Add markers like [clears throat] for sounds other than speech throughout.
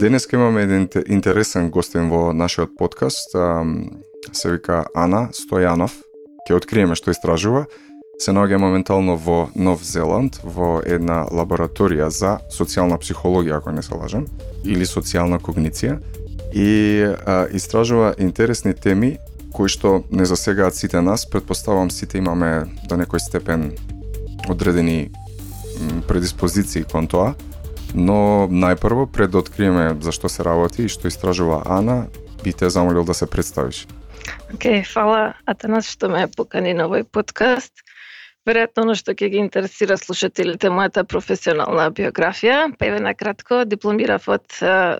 Денес имаме еден интересен гостин во нашиот подкаст. Се вика Ана Стојанов. Ке откриеме што истражува. Се наоѓа моментално во Нов Зеланд, во една лабораторија за социјална психологија, ако не се лажам, или социјална когниција. И а, истражува интересни теми кои што не засегаат сите нас. Предпоставам сите имаме до некој степен одредени предиспозиции кон тоа Но најпрво, пред да откриеме за што се работи и што истражува Ана, би те замолил да се представиш. Океј, okay, фала Атанас што ме покани на овој подкаст. Веројатно оно што ќе ги интересира слушателите мојата професионална биографија. Па еве на кратко дипломирав од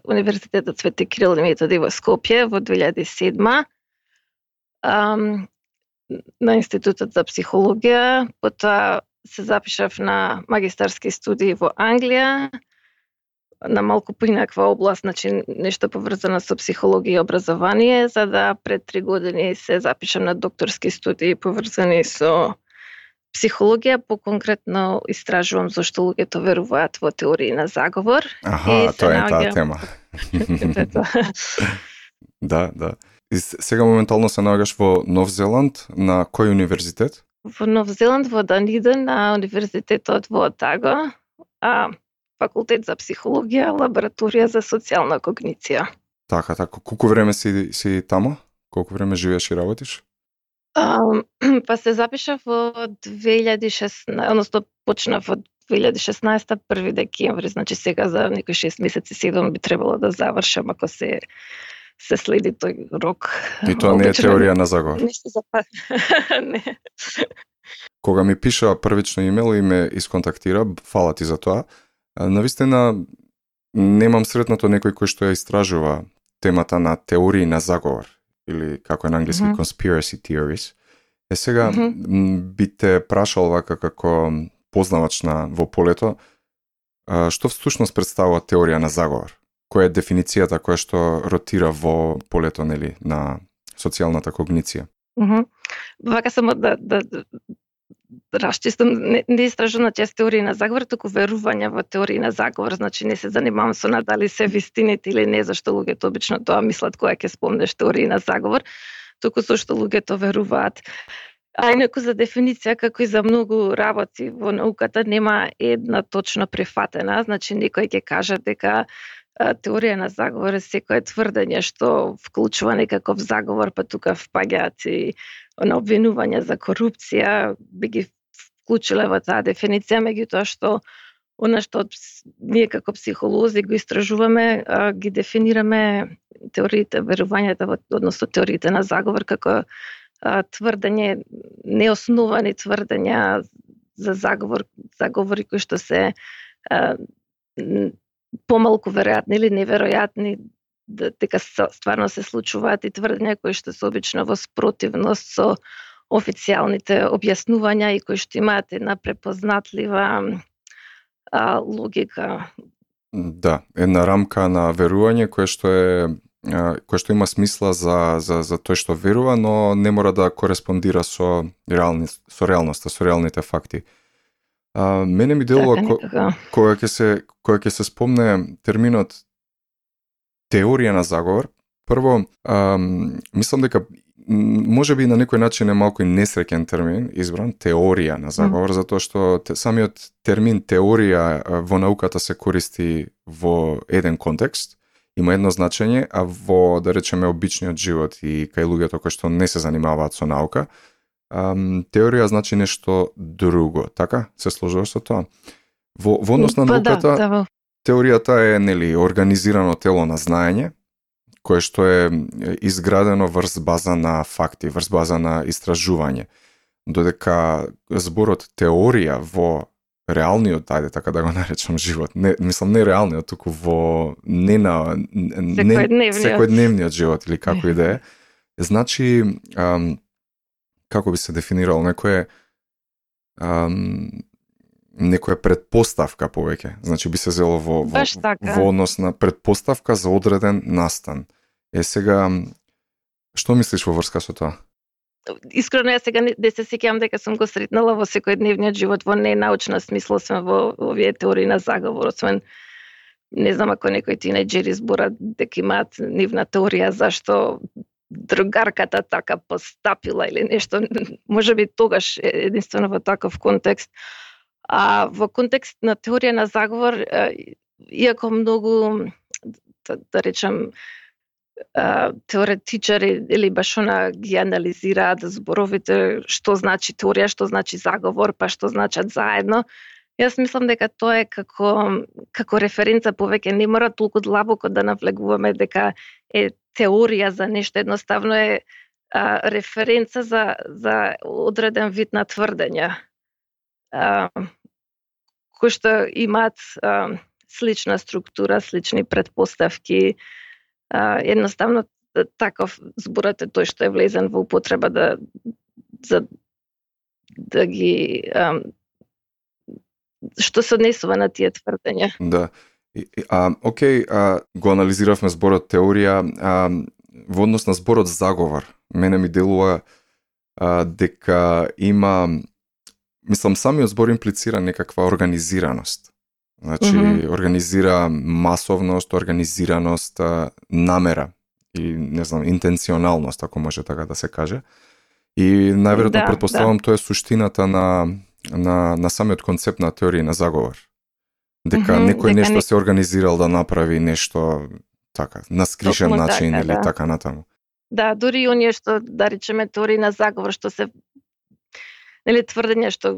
Универзитетот Свети Кирил и Методи во Скопје во 2007 um, на Институтот за психологија, потоа се запишав на магистарски студии во Англија, на малку поинаква област, значи нешто поврзано со психологија и образование, за да пред три години се запишам на докторски студии поврзани со психологија, по-конкретно истражувам зашто луѓето веруваат во теории на заговор. Аха, тоа е таа тема. [laughs] [laughs] да, да. И сега моментално се наоѓаш во Нов Зеланд, на кој универзитет? Во Нов Зеланд, во Даниден, на универзитетот во Отаго. А, факултет за психологија, лабораторија за социјална когниција. Така, така. Колку време си, си тамо? Колку време живееш и работиш? А, [clears throat] па се запишав во 2016, односно почнав од 2016 1 декември, значи сега за некои 6 месеци 7 би требало да завршам ако се се следи тој рок. И тоа не е теорија на заговор. Нешто за [laughs] не. Кога ми пиша првично имейл и ме исконтактира, фала ти за тоа, Навистина, немам сретнато некој кој што ја истражува темата на теории на заговор, или како е на англиски mm -hmm. conspiracy theories. Е сега, mm -hmm. би те прашал вака како познавач на во полето, што всушност представува теорија на заговор? Која е дефиницијата која што ротира во полето нели на социјалната когниција? Mm -hmm. Вака само да, да, расчистам, не, не истражувам на чест теории на заговор, туку верување во теории на заговор, значи не се занимавам со надали се вистините или не, зашто луѓето обично тоа мислат која ќе спомнеш теории на заговор, туку со што луѓето веруваат. А инаку за дефиниција, како и за многу работи во науката, нема една точно префатена, значи некој ќе каже дека теорија на заговор е секое тврдење што вклучува некаков заговор, па тука впаѓаат и на обвинување за корупција, би ги вклучиле во таа дефиниција, меѓутоа што она што ние како психолози го истражуваме, ги дефинираме теориите, верувањата, односно теориите на заговор како тврдење, неосновани тврдења за заговор, заговори кои што се помалку веројатни или неверојатни дека стварно се случуваат и тврдења кои што се обично во спротивност со официјалните објаснувања и кои што имаат една препознатлива а, логика. Да, една рамка на верување кое што е кое што има смисла за, за, за тој што верува, но не мора да кореспондира со, реални, со реалноста, со реалните факти. А, мене ми делува така, ко, кога ќе се кога ќе се спомне терминот теорија на заговор, прво ам, мислам дека може би на некој начин е малку несреќен термин избран, теорија на заговор, mm. затоа што те, самиот термин теорија во науката се користи во еден контекст, има едно значење, а во, да речеме, обичниот живот и кај луѓето кои што не се занимаваат со наука, ам, теорија значи нешто друго, така? Се сложуваш со тоа? Во, во однос на па да, науката, да, да. Теоријата е нели организирано тело на знаење, кое што е изградено врз база на факти, врз база на истражување. Додека зборот теорија во реалниот, ајде така да го [laughs] наречам живот, не, мислам не реалниот, туку во не на не, секојдневниот живот или како и да е, [laughs] значи ам, како би се дефинирало некое ам, некоја предпоставка повеќе. Значи би се зело во, во, така. во однос на предпоставка за одреден настан. Е сега, што мислиш во врска со тоа? Искрено ја сега не, не се сеќавам дека сум го сретнала во секојдневниот живот во ненаучна смисла, освен во овие теории на заговор, освен не знам ако некои тинејџери зборат дека имаат нивна теорија зашто другарката така постапила или нешто, може би тогаш единствено во таков контекст. А во контекст на теорија на заговор, иако многу, да, да речем, теоретичари или баш она ги анализираат зборовите што значи теорија, што значи заговор, па што значат заедно. Јас мислам дека тоа е како како референца повеќе не мора толку длабоко да навлегуваме дека е теорија за нешто, едноставно е а, референца за за одреден вид на тврдења. Кои што имаат а, слична структура, слични предпоставки, а, едноставно таков зборот е тој што е влезен во употреба да за да ги а, што се однесува на тие тврдења. Да. А, окей, а, го анализиравме зборот теорија, а, во однос на зборот заговор, мене ми делува а, дека има мислам самиот збор имплицира некаква организираност. Значи, mm -hmm. организира масовност, организираност, намера и, не знам, интенционалност, ако може така да се каже. И најверојатно да, предпоставам да. тоа е суштината на, на, на самиот концепт на теорија на заговор. Дека mm -hmm, некој дека нешто не... се организирал да направи нешто така, на скришен начин така, или да. така натаму. Да, дури и оние што, да речеме, теории на заговор, што се нели тврдења што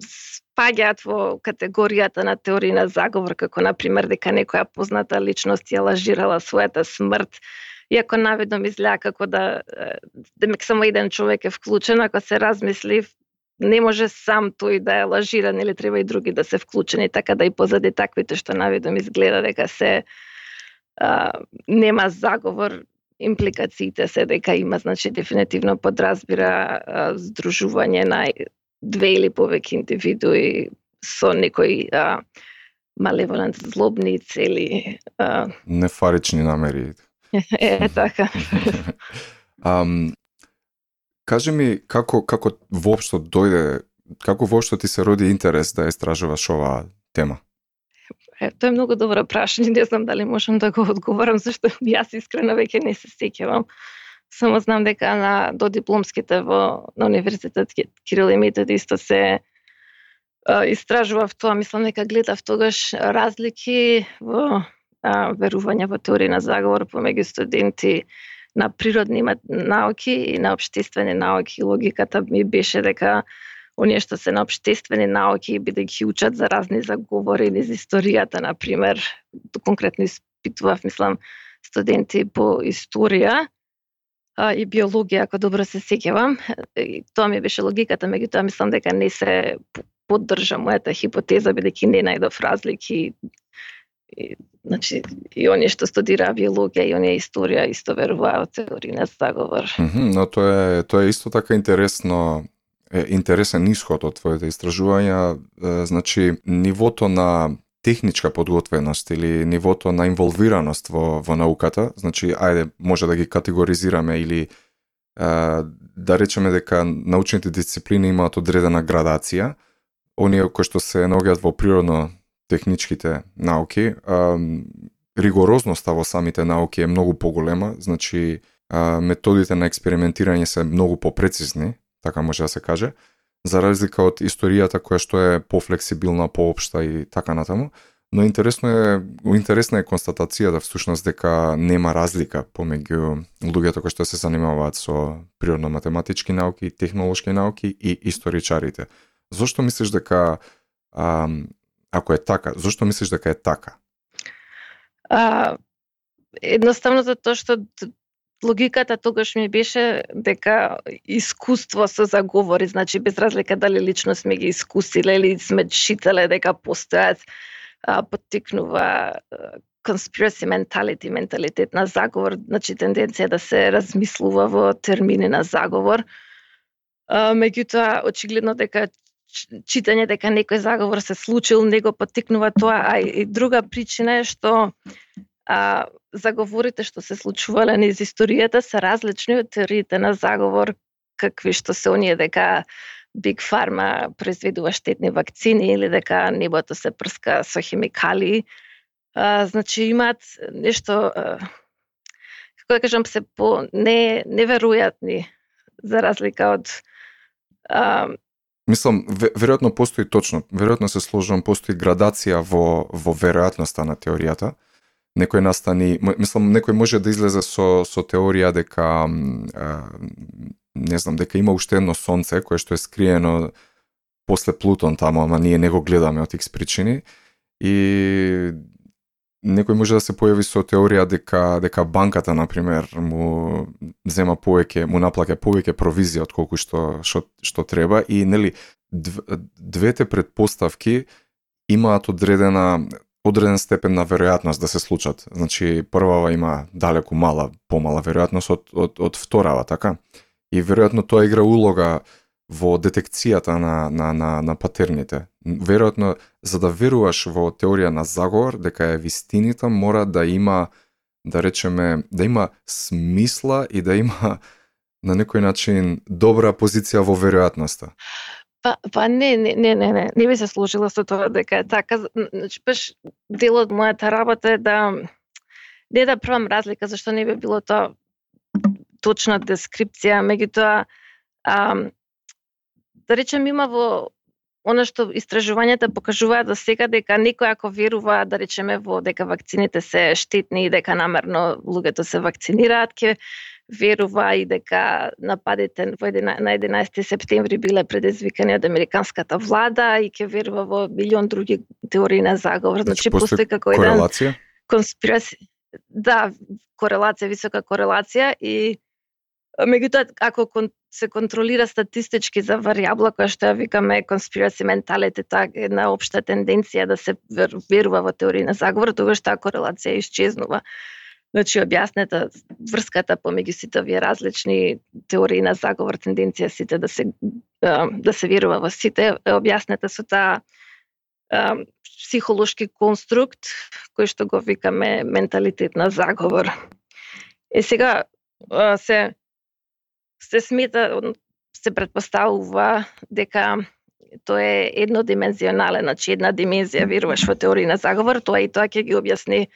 спаѓаат во категоријата на теории на заговор, како на пример дека некоја позната личност ја лажирала својата смрт, иако наведно изгледа како да демек да само еден човек е вклучен, ако се размисли не може сам тој да е лажиран или треба и други да се вклучени, така да и позади таквите што наведом изгледа дека се а, нема заговор, импликациите се дека има, значи, дефинитивно подразбира а, здружување на две или повеќе индивидуи со некои а, малеволент злобни цели. А... Нефарични намери. [laughs] е, така. [laughs] um, кажи ми како како воопшто дојде како воопшто ти се роди интерес да истражуваш оваа тема? Е, тоа е многу добро прашање, не знам дали можам да го одговорам, зашто [laughs] јас искрено веќе не се сеќавам. Само знам дека на додипломските во на универзитет Кирил и Метод исто се а, истражував тоа, мислам дека гледав тогаш разлики во а, верување во теорија на заговор помеѓу студенти на природни науки и на обштествени науки. Логиката ми беше дека оние што се на обштествени науки бидејќи да учат за разни заговори низ историјата, на пример, конкретно испитував, мислам, студенти по историја а, и биологија, ако добро се сеќавам. Тоа ми беше логиката, меѓутоа мислам дека не се поддржа мојата хипотеза, бидејќи не најдов разлики и, значи, и оние што студира биологија и оние историја исто веруваат теорија на заговор. Mm -hmm, но тоа е тоа е исто така интересно е интересен исход од твоите истражувања, значи нивото на техничка подготвеност или нивото на инволвираност во, во науката, значи, ајде, може да ги категоризираме или а, да речеме дека научните дисциплини имаат одредена градација, оние кои што се наоѓаат во природно техничките науки, а, ригорозноста во самите науки е многу поголема, значи а, методите на експериментирање се многу попрецизни, така може да се каже, за разлика од историјата која што е пофлексибилна, поопшта и така натаму. Но интересно е, интересна е констатацијата всушност дека нема разлика помеѓу луѓето кои што се занимаваат со природно-математички науки, технолошки науки и историчарите. Зошто мислиш дека а, ако е така, зошто мислиш дека е така? А, едноставно затоа што логиката тогаш ми беше дека искуство со заговори, значи без разлика дали лично сме ги искусиле или сме читале дека постојат, а, поттикнува conspiracy mentality, менталитет на заговор, значи тенденција да се размислува во термини на заговор. А, меѓутоа, очигледно дека читање дека некој заговор се случил, него поттикнува тоа, а и друга причина е што а, заговорите што се случувале низ историјата се различни од теориите на заговор, какви што се оние дека Биг Фарма произведува штетни вакцини или дека небото се прска со химикали. а, значи имаат нешто а, како да кажам се по не неверојатни за разлика од а, Мислам, веројатно постои точно, веројатно се сложувам, постои градација во во веројатноста на теоријата. Некој настани, мислам, некој може да излезе со со теорија дека не знам, дека има уште едно сонце кое што е скриено после Плутон таму, ама ние не го гледаме од X причини. И некој може да се појави со теорија дека дека банката на пример му зема повеќе, му наплаќа повеќе провизија од колку што што, што треба и нели двете предпоставки имаат одредена одреден степен на веројатност да се случат. Значи првава има далеку мала, помала веројатност од од од вторава, така? И веројатно тоа игра улога во детекцијата на, на, на, на патерните. Веројатно, за да веруваш во теорија на заговор, дека е вистинита, мора да има, да речеме, да има смисла и да има на некој начин добра позиција во веројатноста. Па, па не, не, не, не, не, не би се сложила со тоа дека е така. Значи, баш дел од мојата работа е да не да правам разлика, зашто не би било тоа точна дескрипција, меѓутоа, да речем има во она што истражувањата покажуваат до сега дека некој ако верува да речеме во дека вакцините се штетни и дека намерно луѓето се вакцинираат ќе верува и дека нападите во на 11 септември биле предизвикани од американската влада и ќе верува во милион други теории на заговор. Значи, значи постои како еден конспирација. Да, корелација, висока корелација и Меѓутоа, ако се контролира статистички за варијабла која што ја викаме conspiracy mentality, таа една општа тенденција да се верува во теорија на заговор, тогаш таа корелација исчезнува. Значи, објаснета врската помеѓу сите овие различни теории на заговор, тенденција сите да се да се верува во сите, објаснете објаснета со таа психолошки конструкт кој што го викаме менталитет на заговор. Е сега се се смета, се предпоставува дека тоа е еднодимензионален, значи една димензија веруваш во теорија на заговор, тоа и тоа ќе ги објасни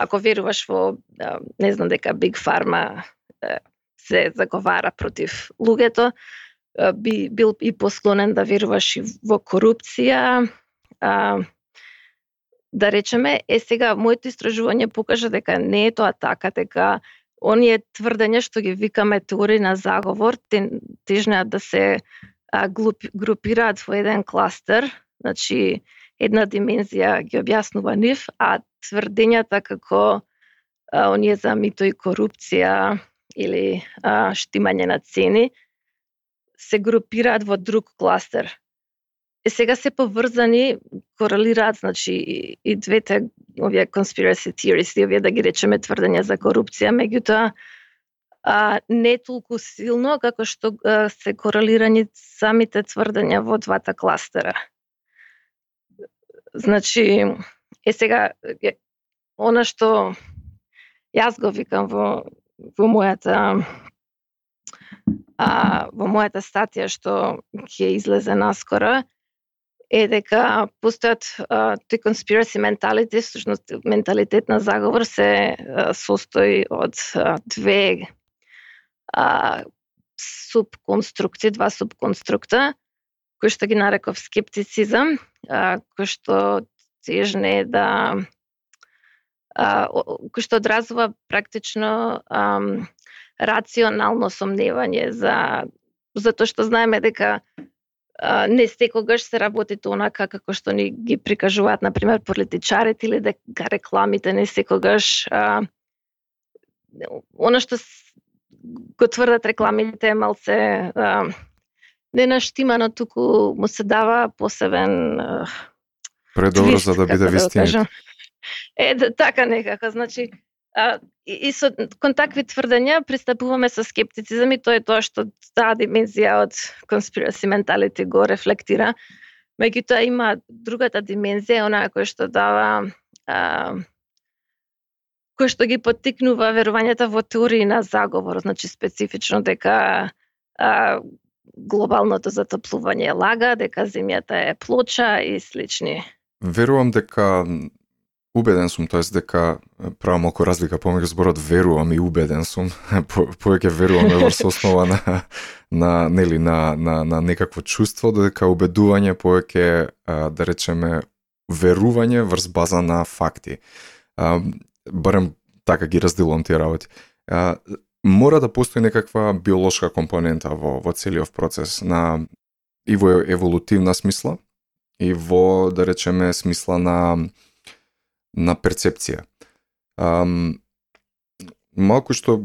ако веруваш во не знам дека Big Pharma се заговара против луѓето, би бил и посклонен да веруваш и во корупција, а, да речеме, е сега моето истражување покажа дека не е тоа така, дека оние тврдења што ги викаме теории на заговор, тежнеат да се а, групираат во еден кластер, значи една димензија ги објаснува нив, а тврдењата како а, оние за мито и корупција или а, штимање на цени се групираат во друг кластер. Е сега се поврзани, корелираат, значи, и, и двете овие conspiracy theories, и овие да ги речеме тврдења за корупција, меѓутоа а, не толку силно како што а, се корелирани самите тврдења во двата кластера. Значи, е сега, она што јас го викам во, во мојата а, во мојата статија што ќе излезе наскоро, е дека постојат тој conspiracy mentality, всушност менталитет на заговор се а, состои од а, две а, субконструкти, два субконструкта, кои што ги нареков скептицизам, а, кој што тежне да а, кој што одразува практично а, рационално сомневање за затоа што знаеме дека не секогаш се работи онака како што ни ги прикажуваат, на пример, политичарите или дека рекламите не секогаш а, она што го тврдат рекламите е малце а, не наштимано, туку му се дава посебен а, Предобро за да биде да вистина. Е, да, така некако, значи, А, и, и со кон такви тврдења пристапуваме со скептицизам и тоа е тоа што таа димензија од conspiracy mentality го рефлектира. Меѓутоа има другата димензија, онаа која што дава а, кој што ги поттикнува верувањата во теории на заговор, значи специфично дека а, глобалното затоплување е лага, дека земјата е плоча и слични. Верувам дека убеден сум, тоест дека правам малку разлика помеѓу зборот верувам и убеден сум. [laughs] По, повеќе верувам е врз основа на на нели на на на некакво чувство, додека убедување повеќе да речеме верување врз база на факти. А, барем така ги разделувам тие работи. А, мора да постои некаква биолошка компонента во во целиот процес на и во еволутивна смисла и во да речеме смисла на на перцепција. Um, малку што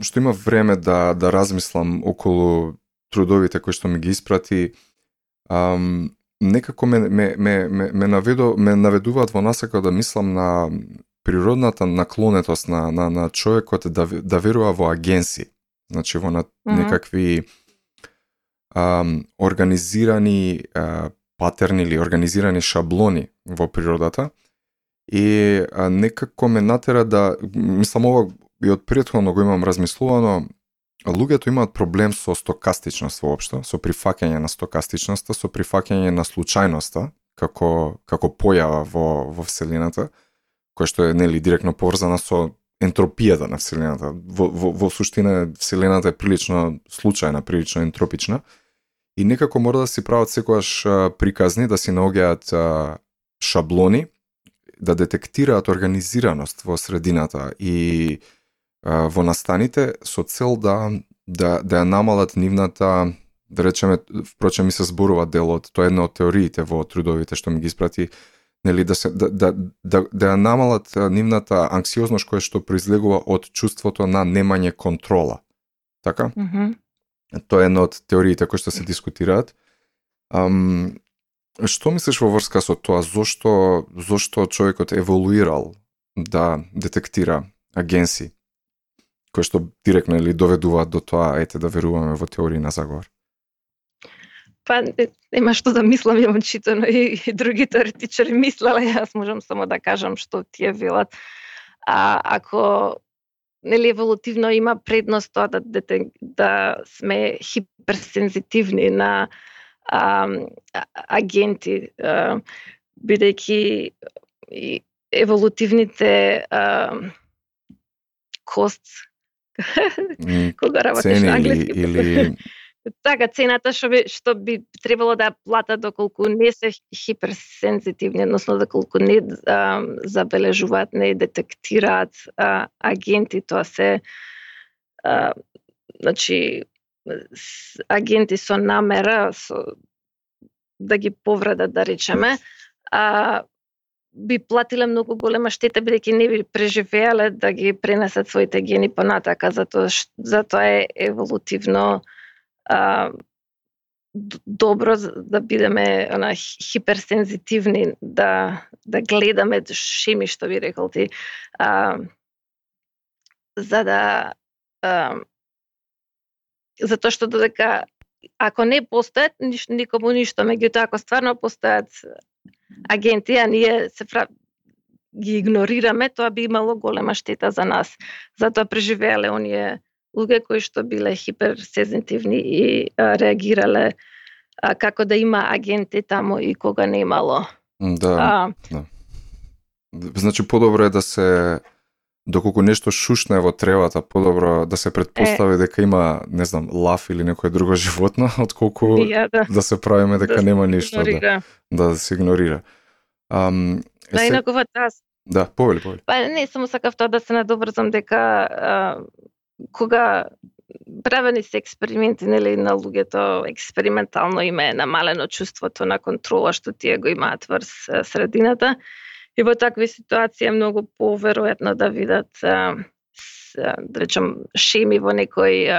што има време да да размислам околу трудовите кои што ми ги испрати, um, некако ме ме ме ме, ме наведу ме наведуваат во насака да мислам на природната наклонетост на на на човекот да да верува во агенси. Значи во на, mm -hmm. некакви um, организирани uh, патерни или организирани шаблони во природата и а, некако ме натера да мислам ова и од претходно го имам размислувано луѓето имаат проблем со стокастичност воопшто, со прифаќање на стокастичноста, со прифаќање на случајноста како како појава во во вселената, која што е нели директно поврзана со ентропијата на вселената. Во, во, во суштина вселената е прилично случајна, прилично ентропична и некако мора да си прават секогаш приказни, да си наоѓаат шаблони да детектираат организираност во средината и а, во настаните со цел да да да ја намалат нивната да речеме впрочем ми се зборува делот тоа е една од теориите во трудовите што ми ги испрати нели да се да да да, да ја намалат нивната анксиозност која што произлегува од чувството на немање контрола. Така? Mm -hmm. Тоа е една од теориите кои што се дискутираат. Ам, Што мислиш во врска со тоа? Зошто, зошто човекот еволуирал да детектира агенси кои што директно или доведуваат до тоа, ете да веруваме во теории на заговор? Па нема што да мислам, ја читано и, и други теоретичари мислеле, јас можам само да кажам што тие велат. А ако нели еволутивно има предност тоа да, да, да сме хиперсензитивни на а, агенти, а, бидејќи еволутивните а, кост [laughs] кога работиш на англиски или така цената што би што би требало да платат доколку не се хиперсензитивни, односно доколку не а, забележуваат, не детектираат а, агенти, тоа се а, значи агенти со намера со, да ги повредат, да речеме, а, би платиле многу голема штета бидејќи не би преживеале да ги пренесат своите гени понатака, затоа затоа е еволутивно а, добро да бидеме она хиперсензитивни да да гледаме шеми што би рекол ти а, за да а, затоа што додека ако не постојат, ниш, никому ништо, меѓутоа ако стварно постојат агенти, а ние се прав... ги игнорираме, тоа би имало голема штета за нас. Затоа преживеале оние луѓе кои што биле хиперсензитивни и а, реагирале а, како да има агенти таму и кога немало. Да, а, да. Значи подобро е да се доколку нешто шушне во тревата, подобро да се предпостави е, дека има, не знам, лав или некое друго [laughs] животно, отколку ја, да. да се правиме дека да нема ништо да, да се игнорира. Ам, да, се... инаку во таз... Да, повели, повели. Па не, само сакав тоа да се надобрзам дека а, кога правени се експерименти нели на луѓето експериментално има е намалено чувството на контрола што тие го имаат врз средината И во такви ситуации е многу поверојатно да видат, да речем, шеми во некој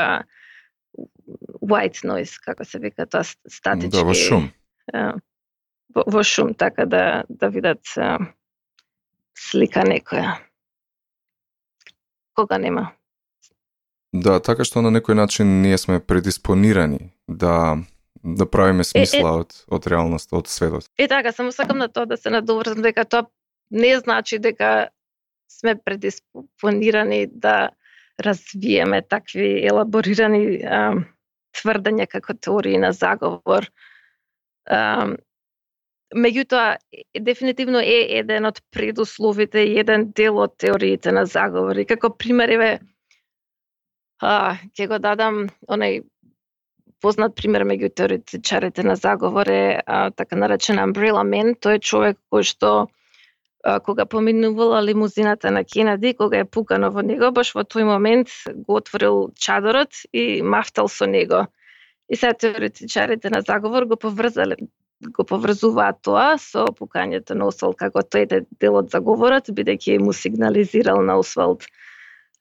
white noise, како се вика тоа, статички. Да, во шум. Во, во шум, така да, да видат слика некоја. Кога нема. Да, така што на некој начин ние сме предиспонирани да да правиме смисла е, е, од од реалноста, од светот. Е така, само сакам на тоа да се надоврзам дека тоа не значи дека сме предиспонирани да развиеме такви елаборирани а, тврдења како теории на заговор. А, меѓутоа дефинитивно е еден од предусловите, еден дел од теориите на заговори. Како пример еве а, ќе го дадам онај познат пример меѓу теоретичарите на заговор е а, така наречен Umbrella Man. Тој е човек кој што а, кога поминувала лимузината на Кенеди, кога е пукано во него, баш во тој момент го отворил чадорот и мафтал со него. И сега теоретичарите на заговор го поврзале го поврзуваат тоа со пукањето на Освалд како тој е дел од заговорот, бидејќи му сигнализирал на Освалд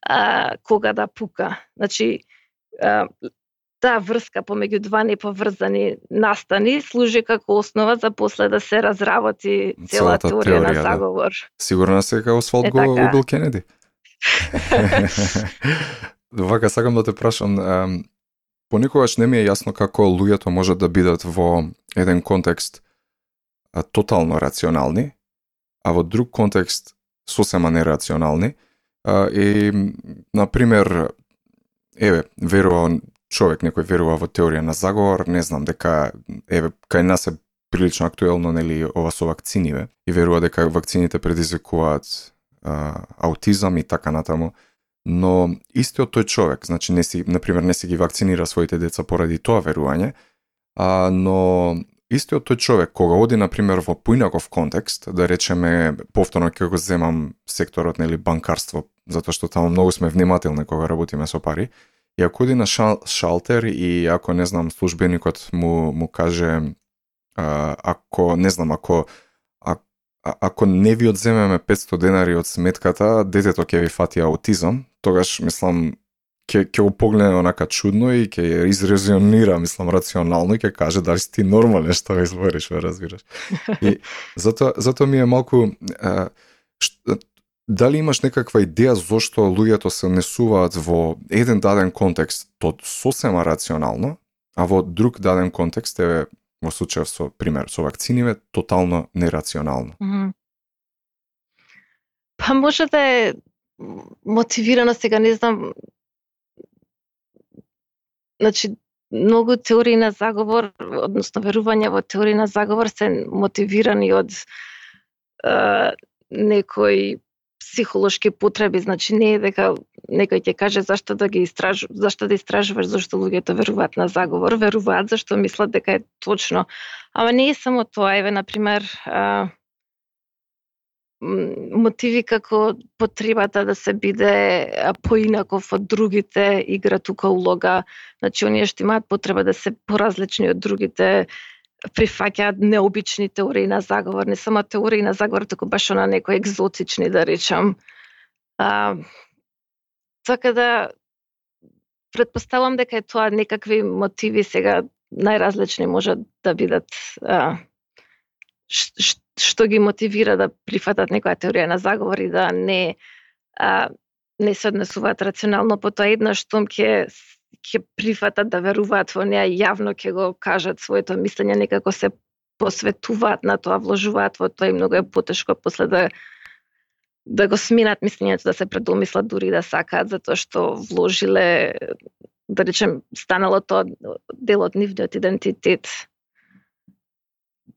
а, кога да пука. Значи, а, таа врска помеѓу два неповрзани настани служи како основа за после да се разработи цела Целата теорија, теорија на да. заговор. Да. Сигурно се дека Освалд е, го така. убил Кенеди. [laughs] Вака сакам да те прашам, понекогаш не ми е јасно како луѓето можат да бидат во еден контекст а, тотално рационални, а во друг контекст сосема нерационални. А, и, например, еве, верува човек некој верува во теорија на заговор, не знам дека еве кај нас е прилично актуелно нели ова со вакциниве и верува дека вакцините предизвикуваат а, аутизам и така натаму. Но истиот тој човек, значи не си, например, не си ги вакцинира своите деца поради тоа верување, а, но истиот тој човек кога оди например во поинаков контекст, да речеме повторно ќе го земам секторот нели банкарство, затоа што таму многу сме внимателни кога работиме со пари, и ако оди на шал, шалтер и ако не знам службеникот му му каже а, ако не знам ако а, ако не ви одземеме 500 денари од сметката, детето ќе ви фати аутизам, тогаш мислам ќе ќе го погледне онака чудно и ќе изрезонира, мислам рационално и ќе каже дали си ти нормален што го избориш, ве разбираш. И [laughs] затоа затоа ми е малку а, ш, дали имаш некаква идеја зошто луѓето се несуваат во еден даден контекст то сосема рационално, а во друг даден контекст е во случајов со пример со вакциниве тотално нерационално. Mm -hmm. Па може да е мотивирано сега, не знам. Значи, многу теории на заговор, односно верување во теории на заговор се мотивирани од е, некои психолошки потреби, значи не е дека некој ќе каже зашто да ги истражу, зашто да истражуваш зашто луѓето веруваат на заговор, веруваат зашто мислат дека е точно. Ама не е само тоа, еве на пример, е, мотиви како потребата да се биде поинаков од другите игра тука улога. Значи, оние што имаат потреба да се поразлични од другите, прифаќаат необични теории на заговор, не само теории на заговор, туку баш на некои екзотични, да речам. А, така да, предпоставам дека е тоа некакви мотиви сега најразлични можат да бидат а, ш, што ги мотивира да прифатат некоја теорија на заговор и да не а, не се однесуваат рационално по тоа едно што ќе ќе прифатат да веруваат во неа јавно ќе го кажат своето мислење, некако се посветуваат на тоа, вложуваат во тоа и многу е потешко после да да го сминат мислењето, да се предомислат дури да сакаат затоа што вложиле да речем станало тоа дел од нивниот идентитет.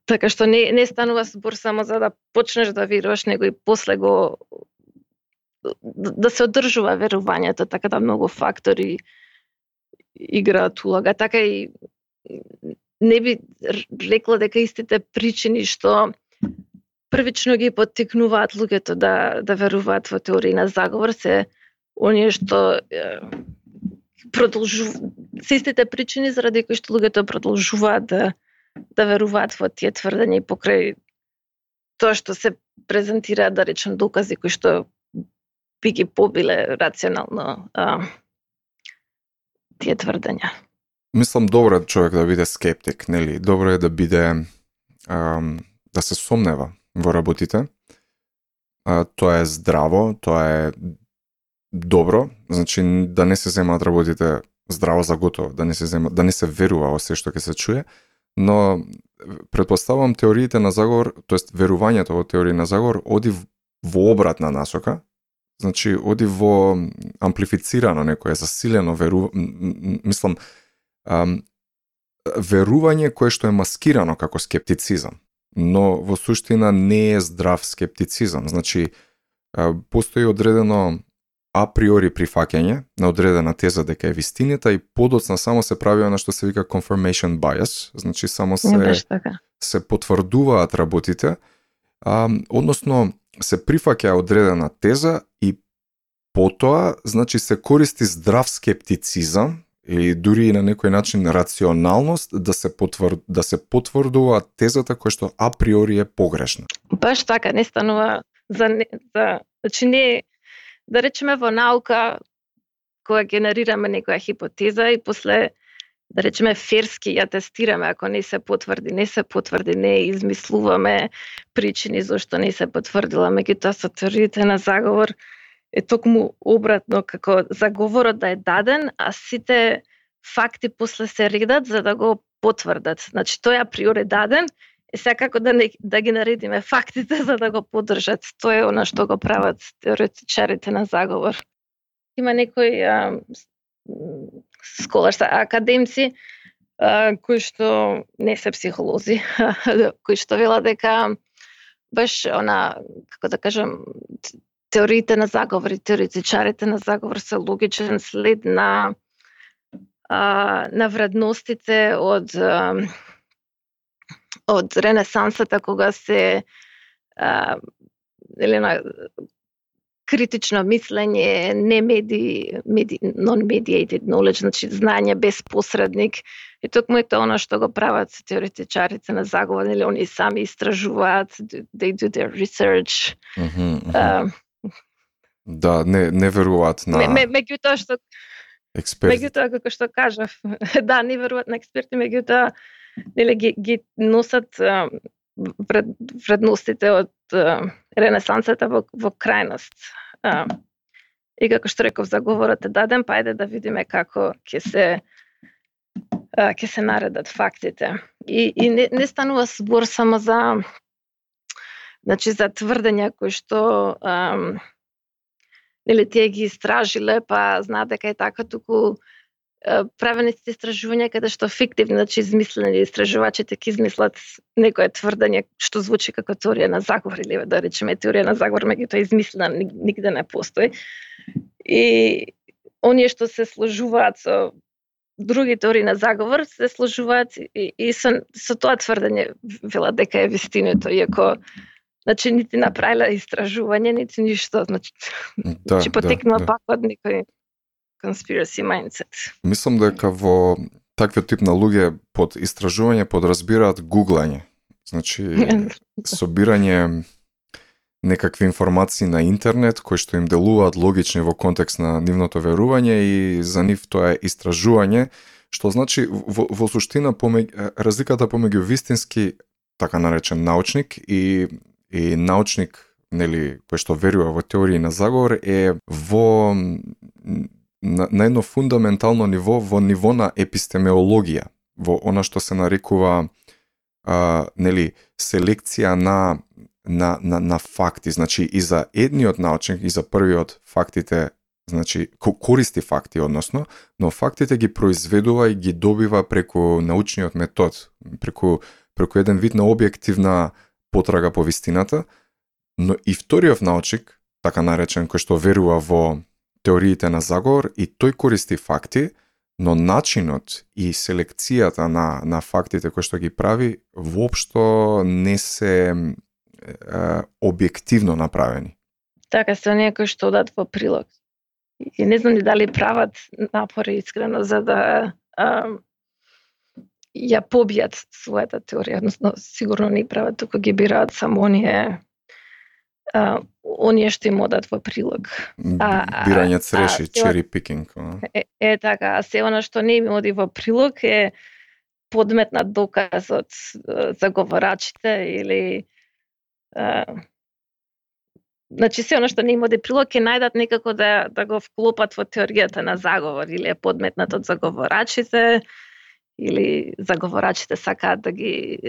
Така што не не станува збор само за да почнеш да веруваш, него и после го да, да се одржува верувањето, така да многу фактори играат улога. Така и не би рекла дека истите причини што првично ги поттикнуваат луѓето да да веруваат во теории на заговор се оние што продолжу се истите причини заради кои што луѓето продолжуваат да да веруваат во тие тврдења и покрај тоа што се презентира да речем докази кои што би ги побиле рационално а, тие тврдења. Мислам добро е човек да биде скептик, нели? Добро е да биде а, да се сомнева во работите. А, тоа е здраво, тоа е добро, значи да не се земаат работите здраво за готово, да не се зема, да не се верува во се што ќе се чуе, но предпоставувам теориите на заговор, тоест верувањето во теории на заговор оди во обратна насока, Значи, оди во амплифицирано некое, засилено веру... мислам, ам, верување кое што е маскирано како скептицизам. но во суштина не е здрав скептицизам. Значи, постои одредено априори прифаќање на одредена теза дека е вистината и подоцна само се прави она што се вика confirmation bias, значи само се така. се потврдуваат работите, а, односно се прифаќа одредена теза и потоа, значи се користи здрав скептицизам или дури и на некој начин рационалност да се потвр... да се потврдува тезата која што априори е погрешна. Баш така, не станува за, за значи не да речеме во наука кога генерираме некоја хипотеза и после да речеме ферски ја тестираме ако не се потврди, не се потврди, не измислуваме причини зашто не се потврдила, меѓутоа со теориите на заговор е токму обратно како заговорот да е даден, а сите факти после се редат за да го потврдат. Значи тој априори даден, е секако да не, да ги наредиме фактите за да го поддржат. Тоа е она што го прават теоретичарите на заговор. Има некои а, сколарства, академци а, кои што не се психолози, [laughs] кои што велат дека баш она како да кажам теориите на заговор теоретичарите на заговор се логичен след на а, на вредностите од а, од ренесансата кога се а, или на критично мислење, не меди, меди non-mediated knowledge, значи знање без посредник. И токму е тоа што го прават теоретичарите на заговор, или они сами истражуваат, they do their research. Mm -hmm, mm -hmm. Uh, да, не не веруваат на ме, меѓутоа што експерти. Меѓутоа како што кажав, [laughs] да, не веруваат на експерти, меѓутоа нели ги, ги носат а, вред, вредностите од а, ренесансата во, во крајност. А, и како што реков, заговорот е даден, па ајде да видиме како ќе се ќе се наредат фактите. И, и не, не станува збор само за значи за тврдења кои што ам, нели тие ги истражиле, па знаат дека е така, туку правени се истражувања каде што фиктивни, значи измислени истражувачите ќе измислат некое тврдење што звучи како теорија на заговор или да речеме теорија на заговор, меѓутоа измислена нигде не постои. И оние што се сложуваат со други теории на заговор се сложуваат и, и со, со тоа тврдење вела дека е вистинето, иако Значи, нити направила истражување, нити ништо. Значи, да, значи потекнува да, да. пак од некој conspiracy mindset. Мислам дека во таквиот тип на луѓе под истражување подразбираат гуглање. Значи, [laughs] собирање некакви информации на интернет кои што им делуваат логични во контекст на нивното верување и за нив тоа е истражување, што значи во, во суштина помеѓу разликата помеѓу вистински така наречен научник и и научник нели кој што верува во теории на заговор е во на, на едно фундаментално ниво, во ниво на епистемеологија, во она што се нарекува а, нели, селекција на, на, на, на факти. Значи, и за едниот научник, и за првиот фактите, значи, користи факти, односно, но фактите ги произведува и ги добива преку научниот метод, преку, преку еден вид на објективна потрага по вистината, но и вториот научник, така наречен, кој што верува во теориите на заговор и тој користи факти, но начинот и селекцијата на, на фактите кои што ги прави воопшто не се е, објективно направени. Така се оние кои што одат во прилог. И не знам дали прават напори искрено за да а, ја побијат својата теорија, односно сигурно не прават, туку ги бираат само оние а, оние што им одат во прилог. А, Бирање цреши, чери пикинг. Е, е така, а се она што не им оди во прилог е подмет на доказ од заговорачите или а, Значи се она што не им оди прилог е најдат некако да, да го вклопат во теоријата на заговор или е подметнат од заговорачите или заговорачите сакаат да ги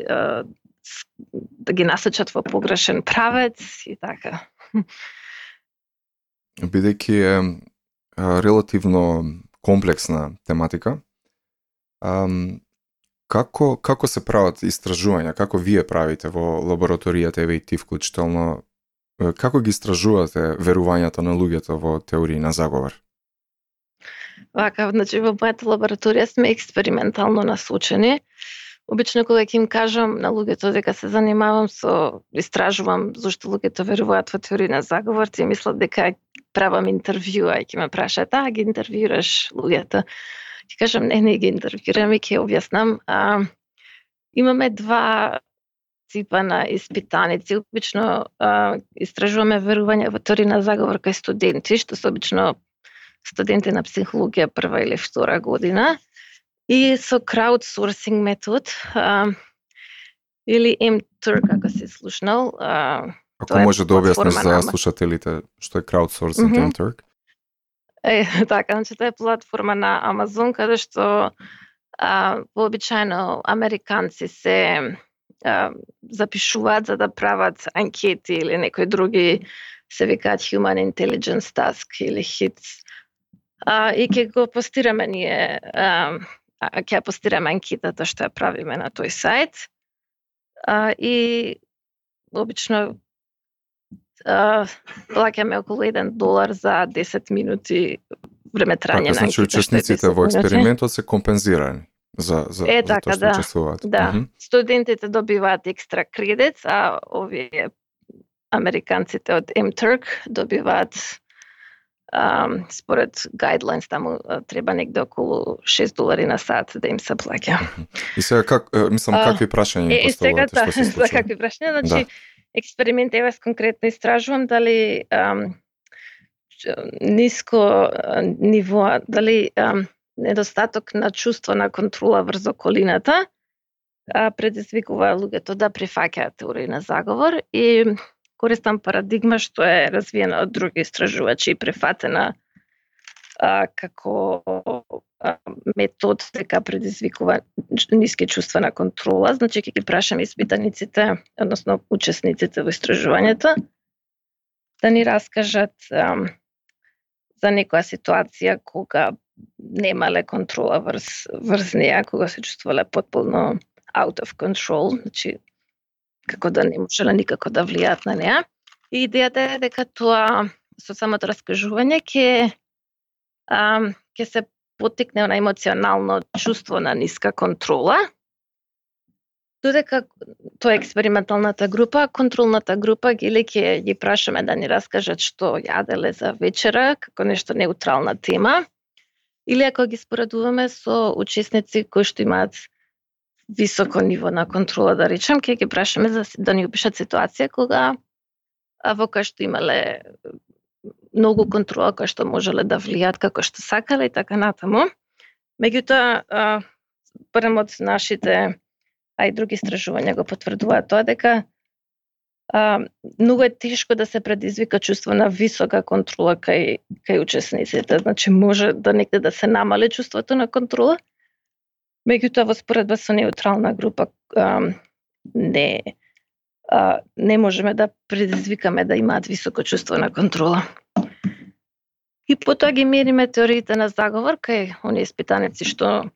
да ги насочат во погрешен правец и така. Бидејќи е релативно комплексна тематика, Како, како се прават истражувања? Како вие правите во лабораторијата, еве и ти вклучително? Како ги истражувате верувањата на луѓето во теории на заговор? Вака, значи во мојата лабораторија сме експериментално насочени. Обично кога ќе им кажам на луѓето дека се занимавам со истражувам зошто луѓето веруваат во теорија на заговор, и мислат дека правам интервјуа, и ќе ме прашаат, а ги интервјураш луѓето. Ќе кажам, не, не ги интервјурам и ќе објаснам. А, имаме два типа на испитаници. Обично а, истражуваме верување во теорија на заговор кај студенти, што се обично студенти на психологија прва или втора година. И со краудсорсинг метод, а, или MTurk, ако си слушнал. А, Ако може да објасниш за слушателите што е краудсорсинг mm -hmm. MTurk? Е, [laughs] така, значи тоа е платформа на Амазон каде што а, вообичаено американци се а, запишуваат за да прават анкети или некои други се викаат Human Intelligence Task или HITS. А, и ќе го постираме ние, а, ќе постираме анкетата што ја правиме на тој сајт. А, и обично плаќаме околу 1 долар за 10 минути време трање така, на. Значи учесниците во експериментот се компензирани за за е, така, за тоа што да. Да. Mm -hmm. Студентите добиваат екстра кредит, а овие американците од MTurk добиваат um, според guidelines таму треба негде околу 6 долари на сат да им се плаќа. И сега как мислам какви прашања им поставувате што се [laughs] случува? За какви прашања? Значи да. експеримент еве конкретно истражувам дали um, ниско ниво, дали um, недостаток на чувство на контрола врз околината предизвикува луѓето да прифаќаат теорија на заговор и користам парадигма што е развиена од други истражувачи и префатена а, како а, метод дека предизвикува ниски чувства на контрола. Значи, ќе ги прашам испитаниците, односно учесниците во истражувањето, да ни раскажат а, за некоја ситуација кога немале контрола врз, врз неја, кога се чувствувале потполно out of control, значи како да не можеле никако да влијаат на неа. И идејата е дека тоа со самото раскажување ќе ќе се потикне на емоционално чувство на ниска контрола, додека тоа е експерименталната група, контролната група ги ќе ги прашаме да ни раскажат што јаделе за вечера, како нешто неутрална тема, или ако ги споредуваме со учесници кои што имаат високо ниво на контрола, да речем, ќе ги прашаме за, да ни опишат ситуација кога а, во кај што имале многу контрола која што можеле да влијат како што сакале и така натаму. Меѓутоа, барем од нашите, а и други истражувања го потврдуваат тоа дека а, многу е тешко да се предизвика чувство на висока контрола кај, кај учесниците. Значи, може да некде да се намали чувството на контрола, меѓутоа во споредба со неутрална група а, не а, не можеме да предизвикаме да имаат високо чувство на контрола. И потоа ги мериме теориите на заговор кај оние испитаници што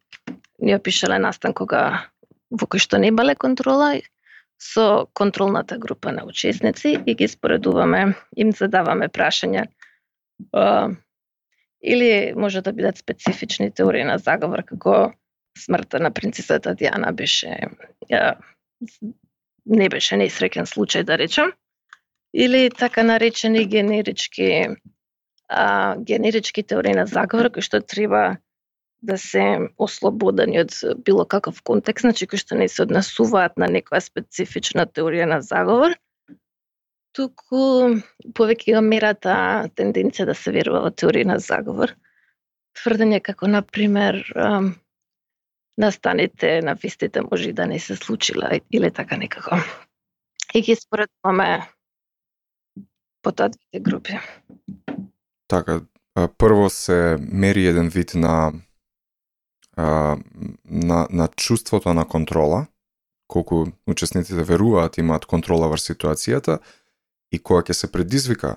ни опишале настан кога во кој што не имале контрола со контролната група на учесници и ги споредуваме, им задаваме прашања а, или може да бидат специфични теории на заговор како смртта на принцесата Диана беше не беше несреќен случај да речем или така наречени генерички а, генерички теории на заговор кои што треба да се ослободени од било каков контекст, значи кои што не се однесуваат на некоја специфична теорија на заговор, туку повеќе го мерата тенденција да се верува во теорија на заговор. Тврдење како, на пример, настаните на фистите може да не се случила или така некако. И ги споредуваме по таа двете групи. Така, прво се мери еден вид на на, на чувството на контрола, колку учесниците веруваат имаат контрола врз ситуацијата и кога ќе се предизвика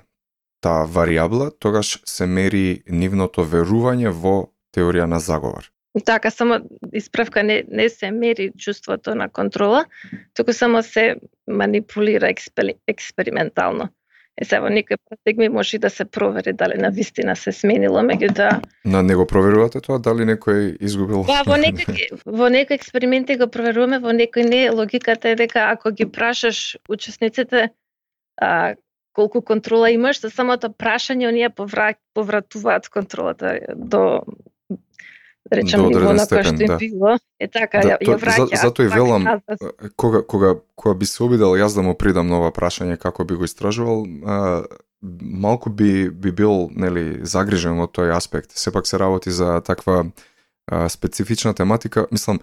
таа варијабла, тогаш се мери нивното верување во теорија на заговор. Така, само исправка не, не се мери чувството на контрола, туку само се манипулира експери, експериментално. Е, сега во некои парадигми може да се провери дали на вистина се сменило, меѓутоа... На него проверувате тоа, дали некој изгубил? Да, во некои, во некои експерименти го проверуваме, во некои не. Логиката е дека ако ги прашаш учесниците а, колку контрола имаш, за самото прашање оние поврат, повратуваат контролата до да речем ниво на кој што им да. било. Е така, да, ја, ја враќа. За, затоа и велам, кога, кога, кога би се обидел јас да му придам нова прашање како би го истражувал, а, малку би, би бил нели, загрижен од тој аспект. Сепак се работи за таква а, специфична тематика. Мислам,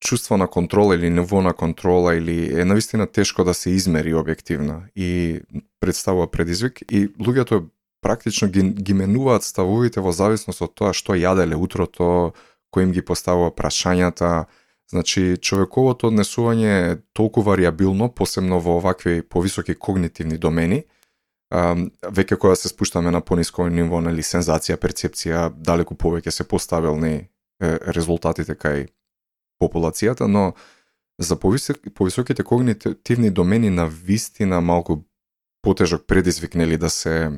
чувство на контрола или ниво на контрола или е навистина тешко да се измери објективно и представува предизвик и луѓето практично ги, ги менуваат ставовите во зависност од тоа што јаделе утрото, кој им ги поставува прашањата. Значи, човековото однесување е толку вариабилно, посебно во овакви повисоки когнитивни домени, веќе кога се спуштаме на пониско ниво, нели, сензација, перцепција, далеку повеќе се поставилни резултатите кај популацијата, но за повисоките когнитивни домени на вистина малку потежок предизвик нели да се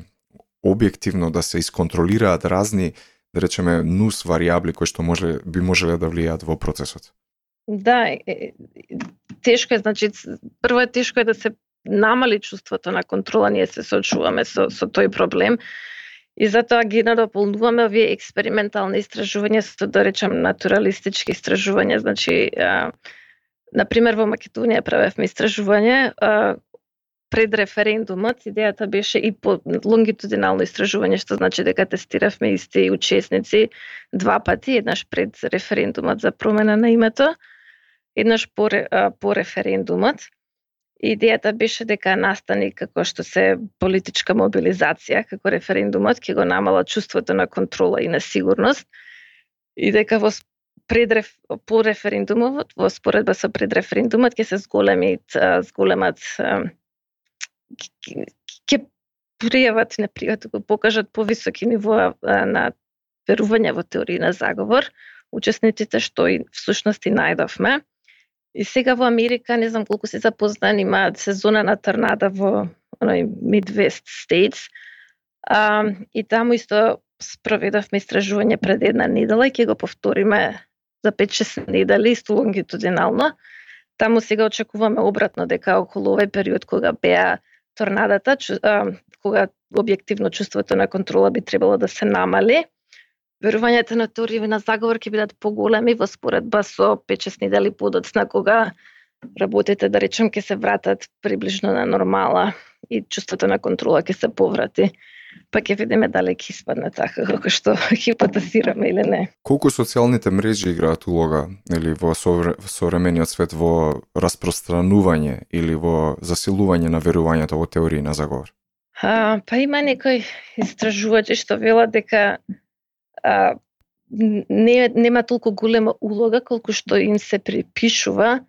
објективно да се исконтролираат разни, да речеме, нус вариабли кои што може би можеле да влијаат во процесот. Да, тешко е, значи прво е тешко е да се намали чувството на контрола, ние се соочуваме со, со тој проблем. И затоа ги надополнуваме овие експериментални истражувања со да речем натуралистички истражувања, значи а, на пример во Македонија правевме истражување а, пред референдумот, идејата беше и по лонгитудинално истражување, што значи дека тестиравме исти учесници два пати, еднаш пред референдумот за промена на името, еднаш по, по референдумот. Идејата беше дека настани како што се политичка мобилизација, како референдумот ќе го намала чувството на контрола и на сигурност и дека во пред по референдумот, во споредба со пред референдумот ќе се зголемит зголемат ќе пријават, не пријават, да го покажат повисоки нивоа на верување во теорија на заговор, учесниците што и всушност и најдовме. И сега во Америка, не знам колку се запознани, имаат сезона на торнада во оној Midwest States. А, и таму исто спроведовме истражување пред една недела и ќе го повториме за 5-6 недели, исто лонгитудинално. Таму сега очекуваме обратно дека околу овој период кога беа торнадата, кога објективно чувството на контрола би требало да се намали, верувањето на теорија на заговор ќе бидат поголеми во споредба со печесни дали подоцна кога работите, да речем, ќе се вратат приближно на нормала и чувството на контрола ќе се поврати па ќе видиме дали ќе испадне така како што [laughs] хипотезираме или не. Колку социјалните мрежи играат улога или во современиот свет во распространување или во засилување на верувањето во теории на заговор? А, па има некои истражувачи што велат дека а, не, нема толку голема улога колку што им се припишува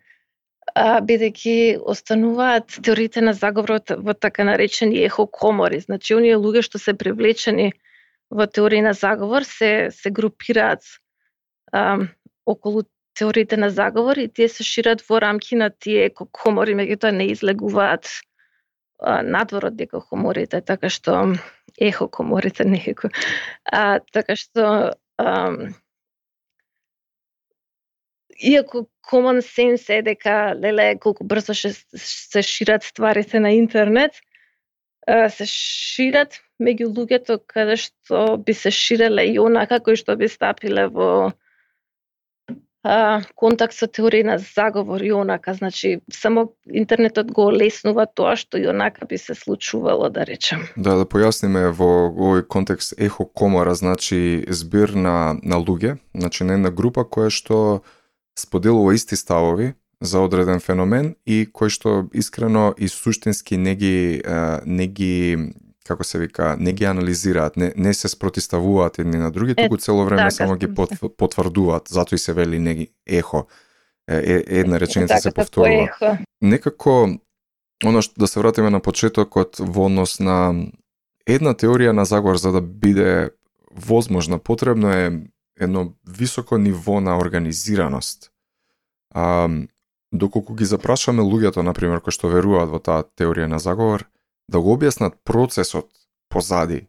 бидејќи остануваат теориите на заговорот во така наречени ехо комори. Значи, оние луѓе што се привлечени во теорија на заговор се, се групираат а, околу теориите на заговор и тие се шират во рамки на тие еко комори, меѓутоа не излегуваат а, надвор од еко коморите, така што ехо коморите [laughs] не еко. А, така што а, иако common sense е дека леле колку брзо ше, се шират стварите на интернет, се шират меѓу луѓето каде што би се ширеле и онака кои што би стапиле во а, контакт со теорија на заговор и онака, значи само интернетот го леснува тоа што и онака би се случувало, да речам. Да, да појасниме во овој контекст ехо комора, значи збир на, на луѓе, значи на една група која што споделува исти ставови за одреден феномен и кој што искрено и суштински не ги, не ги како се вика, не ги анализираат, не, не се спротиставуваат едни на други, туку цело време така, само ги пот, потврдуваат, затоа и се вели не ги ехо. Е, една реченица така, се повторува. Некако, оно што да се вратиме на почетокот во однос на една теорија на заговор за да биде возможна, потребно е едно високо ниво на организираност. А, доколку ги запрашаме луѓето, например, кои што веруваат во таа теорија на заговор, да го објаснат процесот позади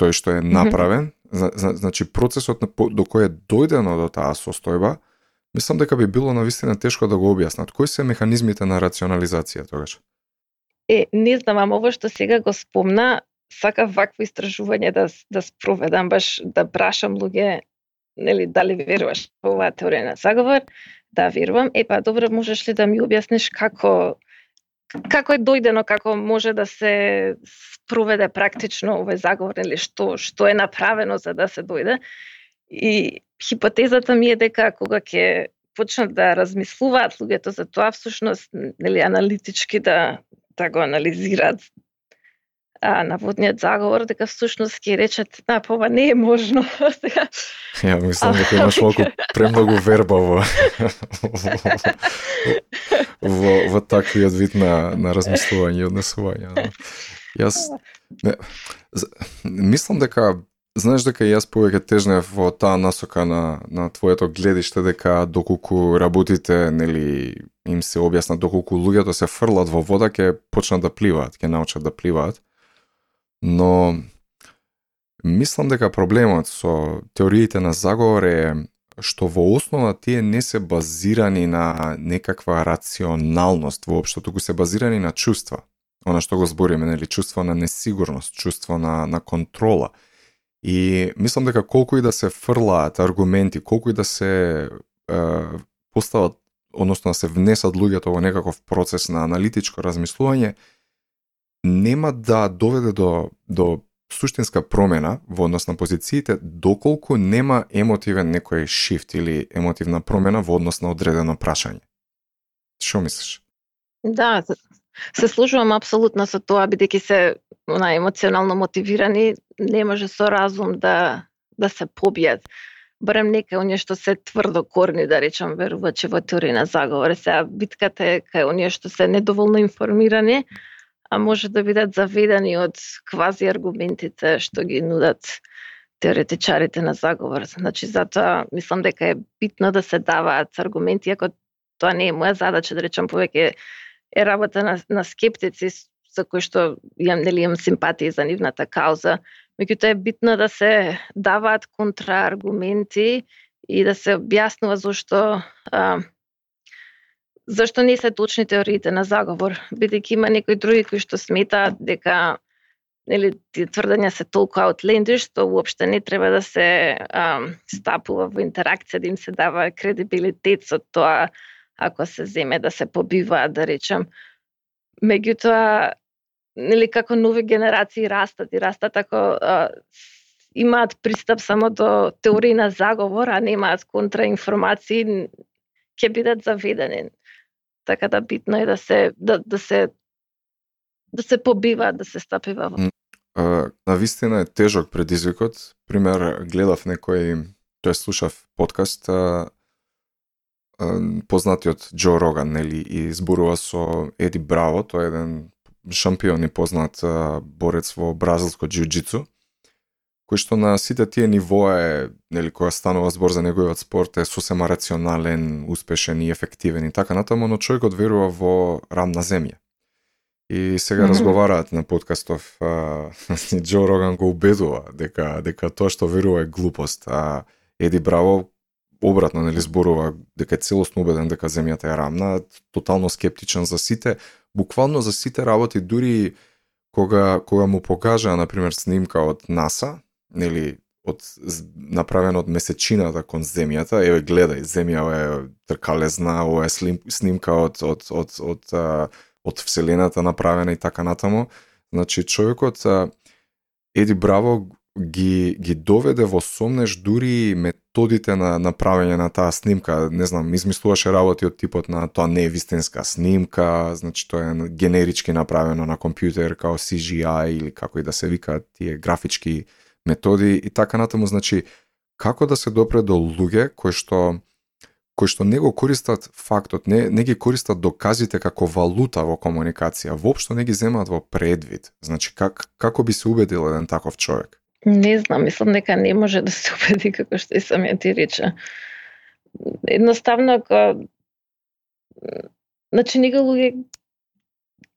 тој што е направен, значи процесот до кој е дојдено до таа состојба, мислам дека би било на вистина тешко да го објаснат. Кои се механизмите на рационализација тогаш? Е, не знам, ама ово што сега го спомна, сака вакво истражување да да спроведам баш да прашам луѓе нели дали веруваш во оваа теорија на заговор? Да, верувам. Е па добро, можеш ли да ми објасниш како како е дојдено, како може да се спроведе практично овој заговор или што што е направено за да се дојде. И хипотезата ми е дека кога ќе почнат да размислуваат луѓето за тоа, всушност, нели аналитички да да го анализираат а, наводниот заговор, дека всушност ќе речат, да, па не е можно. [laughs] Ја мислам дека имаш [laughs] малку премногу верба во, во, во таквиот вид на, на размислување и однесување. Јас не, мислам дека Знаеш дека јас повеќе тежнев во таа насока на, на твоето гледиште дека доколку работите, нели, им се објаснат, доколку луѓето се фрлат во вода, ќе почнат да пливаат, ќе научат да пливаат. Но мислам дека проблемот со теориите на заговор е што во основа тие не се базирани на некаква рационалност воопшто, туку се базирани на чувства. Она што го збориме, нели, чувство на несигурност, чувство на, на контрола. И мислам дека колку и да се фрлаат аргументи, колку и да се е, постават, односно да се внесат луѓето во некаков процес на аналитичко размислување, нема да доведе до, до суштинска промена во однос на позициите доколку нема емотивен некој шифт или емотивна промена во однос на одредено прашање. Што мислиш? Да, се служувам апсолутно со тоа, бидејќи се на емоционално мотивирани, не може со разум да да се побијат. Барем нека оние што се тврдо корни, да речам, верувачи во теорија на заговор. Сега битката е кај оние што се недоволно информирани, а може да бидат заведени од квази аргументите што ги нудат теоретичарите на заговор. Значи, затоа мислам дека е битно да се даваат аргументи, ако тоа не е моја задача, да речам, повеќе е работа на, на скептици за кои што имам, нели, имам симпатии за нивната кауза. Меѓутоа е битно да се даваат контрааргументи и да се објаснува зашто а, зашто не се точни теориите на заговор, бидејќи има некои други кои што сметаат дека нели тие тврдења се толку outlandish, што уопште не треба да се а, стапува во интеракција, да им се дава кредибилитет со тоа ако се земе да се побиваат, да речем. Меѓутоа, нели како нови генерации растат и растат ако а, имаат пристап само до теории на заговор, а немаат контраинформации, ќе бидат заведени така да битно е да се да, да се да се побива, да се стапива во. На вистина е тежок предизвикот. Пример, гледав некој, тој слушав подкаст, а, а, познатиот Џо Роган, нели, и зборува со Еди Браво, тој е еден шампион и познат а, борец во бразилско джиу-джитсу кој што на сите тие нивоа е, нели, кога станува збор за неговиот спорт е сосема рационален, успешен и ефективен и така натаму, но човекот верува во рамна земја. И сега mm -hmm. разговараат на подкастов, а, [laughs] Џо Роган го убедува дека дека тоа што верува е глупост, а Еди Браво обратно нели зборува дека е целосно убеден дека земјата е рамна, тотално скептичен за сите, буквално за сите работи дури кога кога му покажа на пример снимка од НАСА, нели од направено од месечината кон земјата, еве гледај, земја е тркалезна, ова е слим, снимка од од од од од, од вселената направена и така натаму. Значи човекот Еди Браво ги ги доведе во сомнеш дури методите на направење на таа снимка, не знам, измислуваше работи од типот на тоа не е вистинска снимка, значи тоа е генерички направено на компјутер као CGI или како и да се викаат тие графички методи и така натаму, значи како да се допре до луѓе кои што кои што не го користат фактот, не, не ги користат доказите како валута во комуникација, воопшто не ги земаат во предвид. Значи, как, како би се убедил еден таков човек? Не знам, мислам дека не може да се [laughs] убеди како што и самиот ти рече. Едноставно ако значи нега луѓе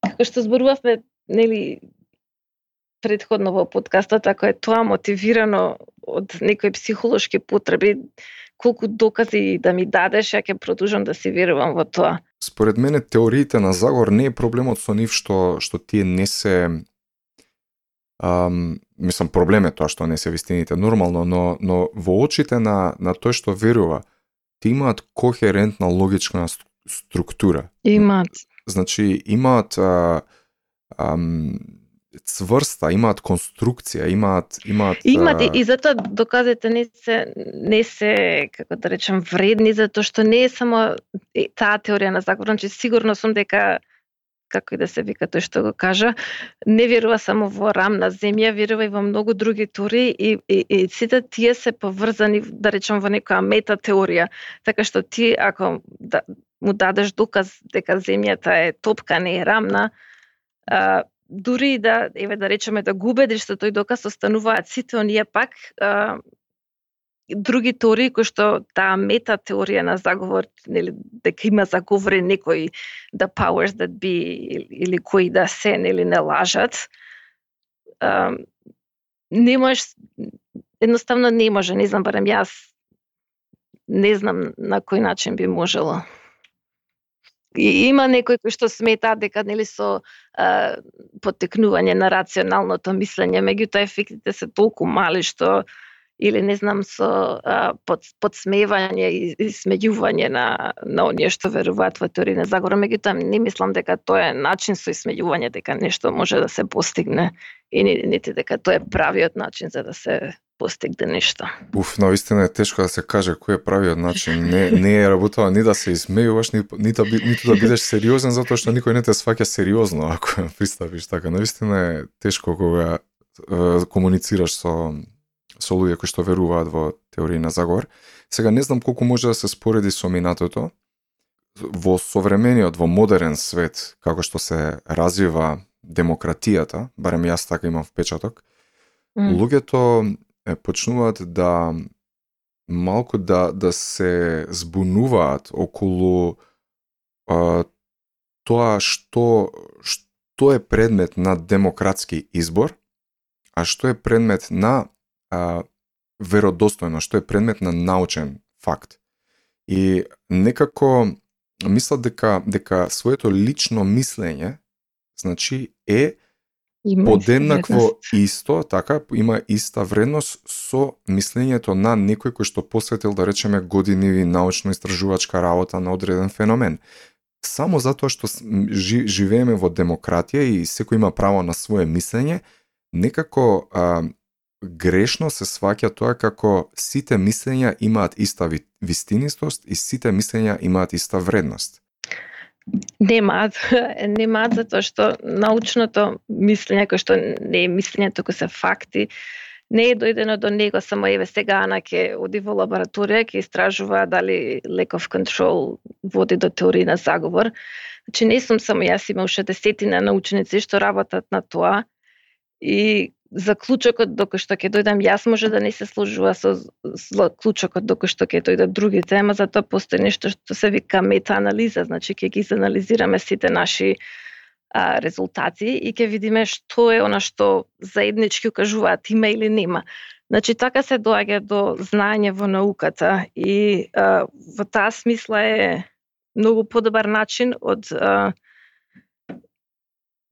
како што зборувавме, нели предходно во подкастот, ако е тоа мотивирано од некои психолошки потреби, колку докази да ми дадеш, ја ќе продолжам да си верувам во тоа. Според мене теориите на заговор не е проблемот со нив што што тие не се ам, мислам проблем е тоа што не се вистините нормално, но но во очите на на тој што верува, ти имаат кохерентна логична структура. Имаат. Значи имаат а, ам, цврста, имаат конструкција, имаат имаат Имаат и, и затоа доказите не се не се како да речем вредни затоа што не е само таа теорија на заговор, значи сигурно сум дека како и да се вика тој што го кажа, не верува само во рамна земја, верува и во многу други теории и, и, и сите тие се поврзани, да речем, во некоја мета теорија. Така што ти, ако да, му дадеш доказ дека земјата е топка, не е рамна, а, дури и да, еве да речеме, да го убедиш тој доказ остануваат сите оние пак а, други теории кои што таа мета теорија на заговор, нели дека има заговорен некои the powers that be или, или кои да се нели не лажат. А, не можеш едноставно не може, не знам барем јас не знам на кој начин би можело. И има некои кои што смета дека нели со е, потекнување на рационалното мислење, меѓутоа ефектите се толку мали што или не знам со а, под, подсмевање и, и смејување на на оние што веруваат во теорија на заговор, меѓутоа не мислам дека тоа е начин со смејување дека нешто може да се постигне и нити дека тоа е правиот начин за да се постигне нешто. Уф, вистина е тешко да се каже кој е правиот начин. Не, не е работава ни да се измејуваш, ни, ни да, ниту да бидеш сериозен, затоа што никој не те сваќа сериозно [laughs] ако пристапиш така. вистина е тешко кога е, комуницираш со со луѓе кои што веруваат во теорија на заговор. Сега не знам колку може да се спореди со минатото. Во современиот, во модерен свет, како што се развива демократијата, барем јас така имам впечаток, mm. луѓето почнуваат да малку да да се збунуваат околу а, тоа што што е предмет на демократски избор, а што е предмет на а, веродостојно, што е предмет на научен факт. И некако мислат дека дека своето лично мислење значи е подеднакво исто, така, има иста вредност со мислењето на некој кој што посветил, да речеме, години научно-истражувачка работа на одреден феномен. Само затоа што живееме во демократија и секој има право на свое мислење, некако а, грешно се сваќа тоа како сите мислења имаат иста вистинистост и сите мислења имаат иста вредност. Немаат, [laughs] немаат затоа што научното мислење кој што не е мислење туку се факти, не е дојдено до него само. Еве сега Ана ќе оди во лабораторија ќе истражува дали леков контрол води до теорија на заговор. Значи не сум само јас, има уште десетина научници што работат на тоа. И заклучокот докато што ќе дојдам јас може да не се сложува со заклучокот докато што ќе дојдат другите, ама затоа постои нешто што се вика метаанализа, значи ќе ги анализираме сите наши а, резултати и ќе видиме што е она што заеднички укажуваат има или нема. Значи така се доаѓа до знаење во науката и а, во таа смисла е многу подобар начин од а,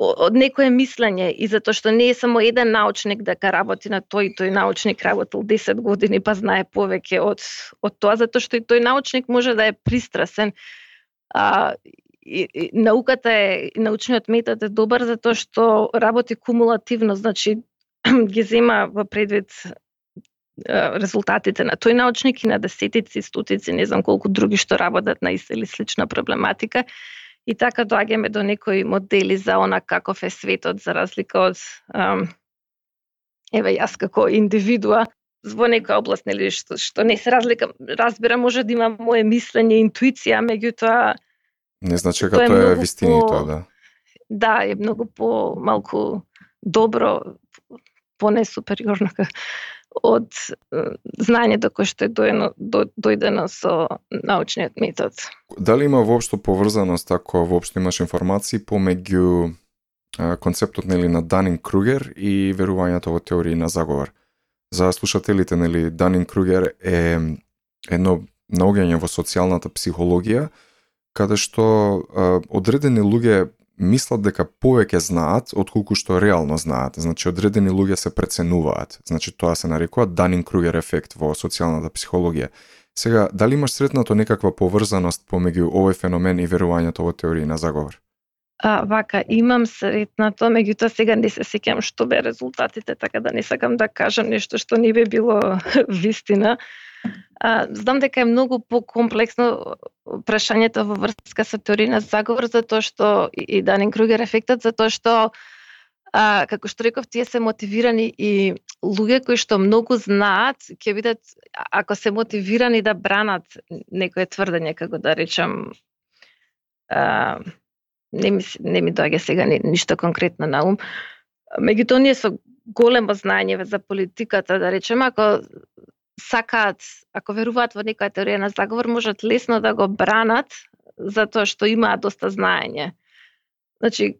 од некое мислење и затоа што не е само еден научник дека работи на тој тој научник работил 10 години па знае повеќе од од тоа затоа што и тој научник може да е пристрасен. А и, и, науката е научниот метод е добар затоа што работи кумулативно, значи [clears throat] ги зема во предвид резултатите на тој научник и на десетици, стотици, не знам колку други што работат на иста или слична проблематика. И така доаѓаме до некои модели за она каков е светот за разлика од ам, еве јас како индивидуа во некоја област нели што, што не се разлика разбира може да има мое мислење, интуиција, меѓутоа не значи дека тоа е, е вистинито, да. Да, е многу по малку добро понесупериорно [laughs] од знањето кое што е дојдено, до, дојдено со научниот метод. Дали има воопшто поврзаност ако воопшто имаш информации помеѓу концептот нели на Данин Кругер и верувањето во теории на заговор? За слушателите, нели, Данин Кругер е едно наоѓање во социјалната психологија, каде што а, одредени луѓе мислат дека повеќе знаат отколку што реално знаат. Значи одредени луѓе се преценуваат. Значи тоа се нарекува Данин Кругер ефект во социјалната психологија. Сега, дали имаш сретнато некаква поврзаност помеѓу овој феномен и верувањето во теории на заговор? А, вака, имам сретнато, меѓутоа сега не се сеќам што бе резултатите, така да не сакам да кажам нешто што не би било [laughs] вистина. А, знам дека е многу покомплексно прашањето во врска со теорија на заговор, затоа што и Данин Кругер ефектот, затоа што а, како што реков, тие се мотивирани и луѓе кои што многу знаат, ќе видат, ако се мотивирани да бранат некое тврдење, како да речам, а, не ми, не ми доаѓа сега ни, ништо конкретно на ум. Меѓутоа, ние со големо знаење за политиката, да речем, ако сакаат, ако веруваат во некоја теорија на заговор, можат лесно да го бранат затоа што имаат доста знаење. Значи,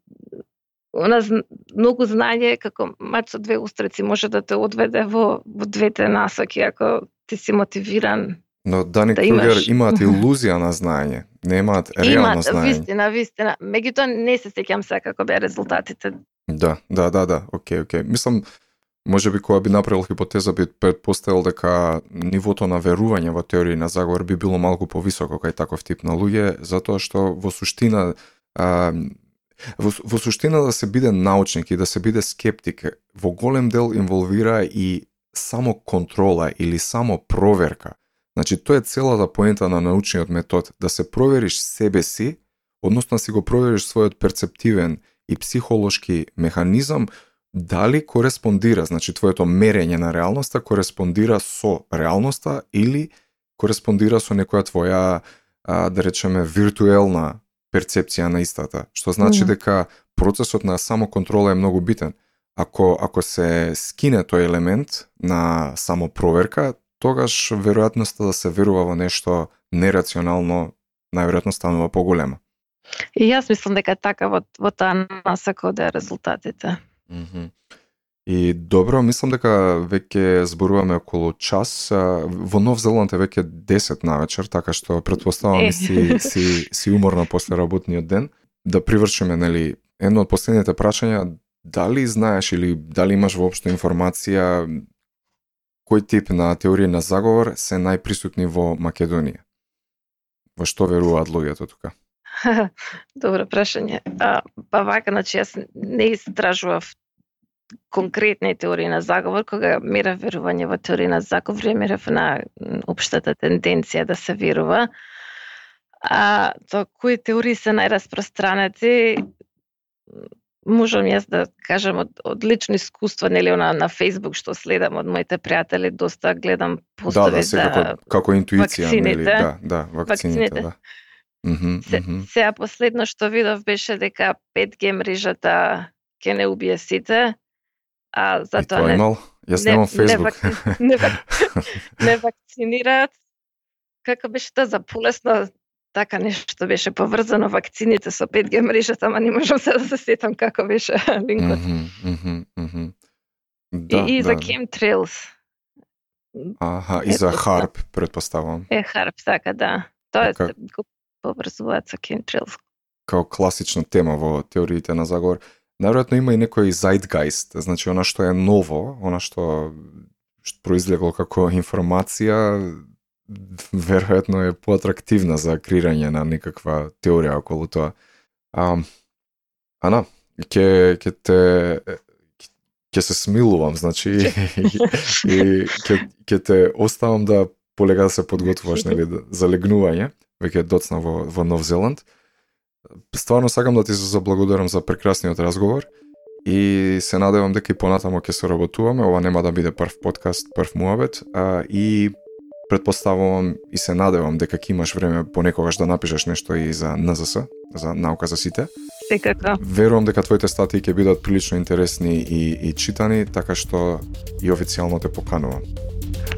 она многу знаење како мач со две устрици може да те одведе во, во двете насоки ако ти си мотивиран Но Дани да Кругер имаш... имаат [laughs] илузија на знаење, немаат реално имаат, знаење. Вистина, вистина. Меѓутоа не се сеќам се како беа резултатите. Да, да, да, да, окей, окей. Мислам, може би кога би направил хипотеза би предпоставил дека нивото на верување во теории на заговор би било малку повисоко кај таков тип на луѓе, затоа што во суштина а, во, во суштина да се биде научник и да се биде скептик во голем дел инволвира и само контрола или само проверка. Значи, тоа е целата поента на научниот метод, да се провериш себе си, односно да си го провериш својот перцептивен и психолошки механизам, дали кореспондира, значи твоето мерење на реалноста кореспондира со реалноста или кореспондира со некоја твоја, а, да речеме, виртуелна перцепција на истата, што значи mm. дека процесот на самоконтрола е многу битен. Ако ако се скине тој елемент на самопроверка, тогаш веројатноста да се верува во нешто нерационално најверојатно станува поголема. И јас мислам дека така во, во таа насака да резултатите. Mm -hmm. И добро, мислам дека веќе зборуваме околу час. Во Нов Зеланд е веќе 10 на вечер, така што предпоставам си, си, си уморна после работниот ден. Да привршиме, нели, едно од последните прашања, дали знаеш или дали имаш воопшто информација кој тип на теорија на заговор се најприсутни во Македонија? Во што веруваат луѓето тука? [laughs] Добро прашање. А, па вака, значи јас не истражував конкретни теории на заговор, кога мерав верување во теорија на заговор, мерав на општата тенденција да се верува. А то кои теории се најраспространети, можам јас да кажам од, од лично искуство, нели на, на Facebook што следам од моите пријатели, доста гледам постови да, да, за како, како интуиција, вакцините, нели, да, да, вакцините, вакцините. да. Mm -hmm, се, mm -hmm. Сега последно што видов беше дека 5G мрежата ќе не убие сите, а затоа не, имал? Јас немам Facebook. Не, не, [laughs] не вакцинираат. Како беше тоа за полесно така нешто беше поврзано вакцините со 5G мрежата, ама не можам се да се сетам како беше [laughs] линкот. Mm -hmm, mm -hmm. Да, и, и да. за chemtrails. Аха, и за харп, предпоставам. Е, харп, така, да. Тоа е така. го поврзуваат со chemtrails. Као класична тема во теориите на заговор. Наверојатно има и некој zeitgeist, значи она што е ново, она што, што произлегло како информација, веројатно е поатрактивна за креирање на некаква теорија околу тоа. А, Ана, ќе ќе те ќе се смилувам, значи и ќе ќе те оставам да полега да се подготвуваш нели за легнување, веќе доцна во во Нов Зеланд. Стварно сакам да ти се заблагодарам за прекрасниот разговор и се надевам дека и понатамо ќе се работуваме. Ова нема да биде прв подкаст, прв муабет, а, и предпоставувам и се надевам дека ќе имаш време понекогаш да напишеш нешто и за НЗС, за наука за сите. Секако. Верувам дека твоите статии ќе бидат прилично интересни и, и читани, така што и официјално те поканувам.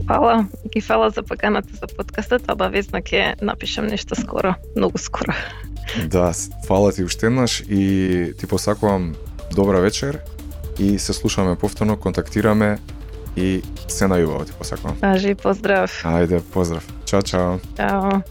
Фала, ги фала за поканата за подкастот, обавезно ќе напишам нешто скоро, многу скоро. Да, фала ти уште еднаш и ти посакувам добра вечер и се слушаме повторно, контактираме и се најубаво ти посакувам. Ажи, поздрав. Ајде, поздрав. Чао, чао. Чао.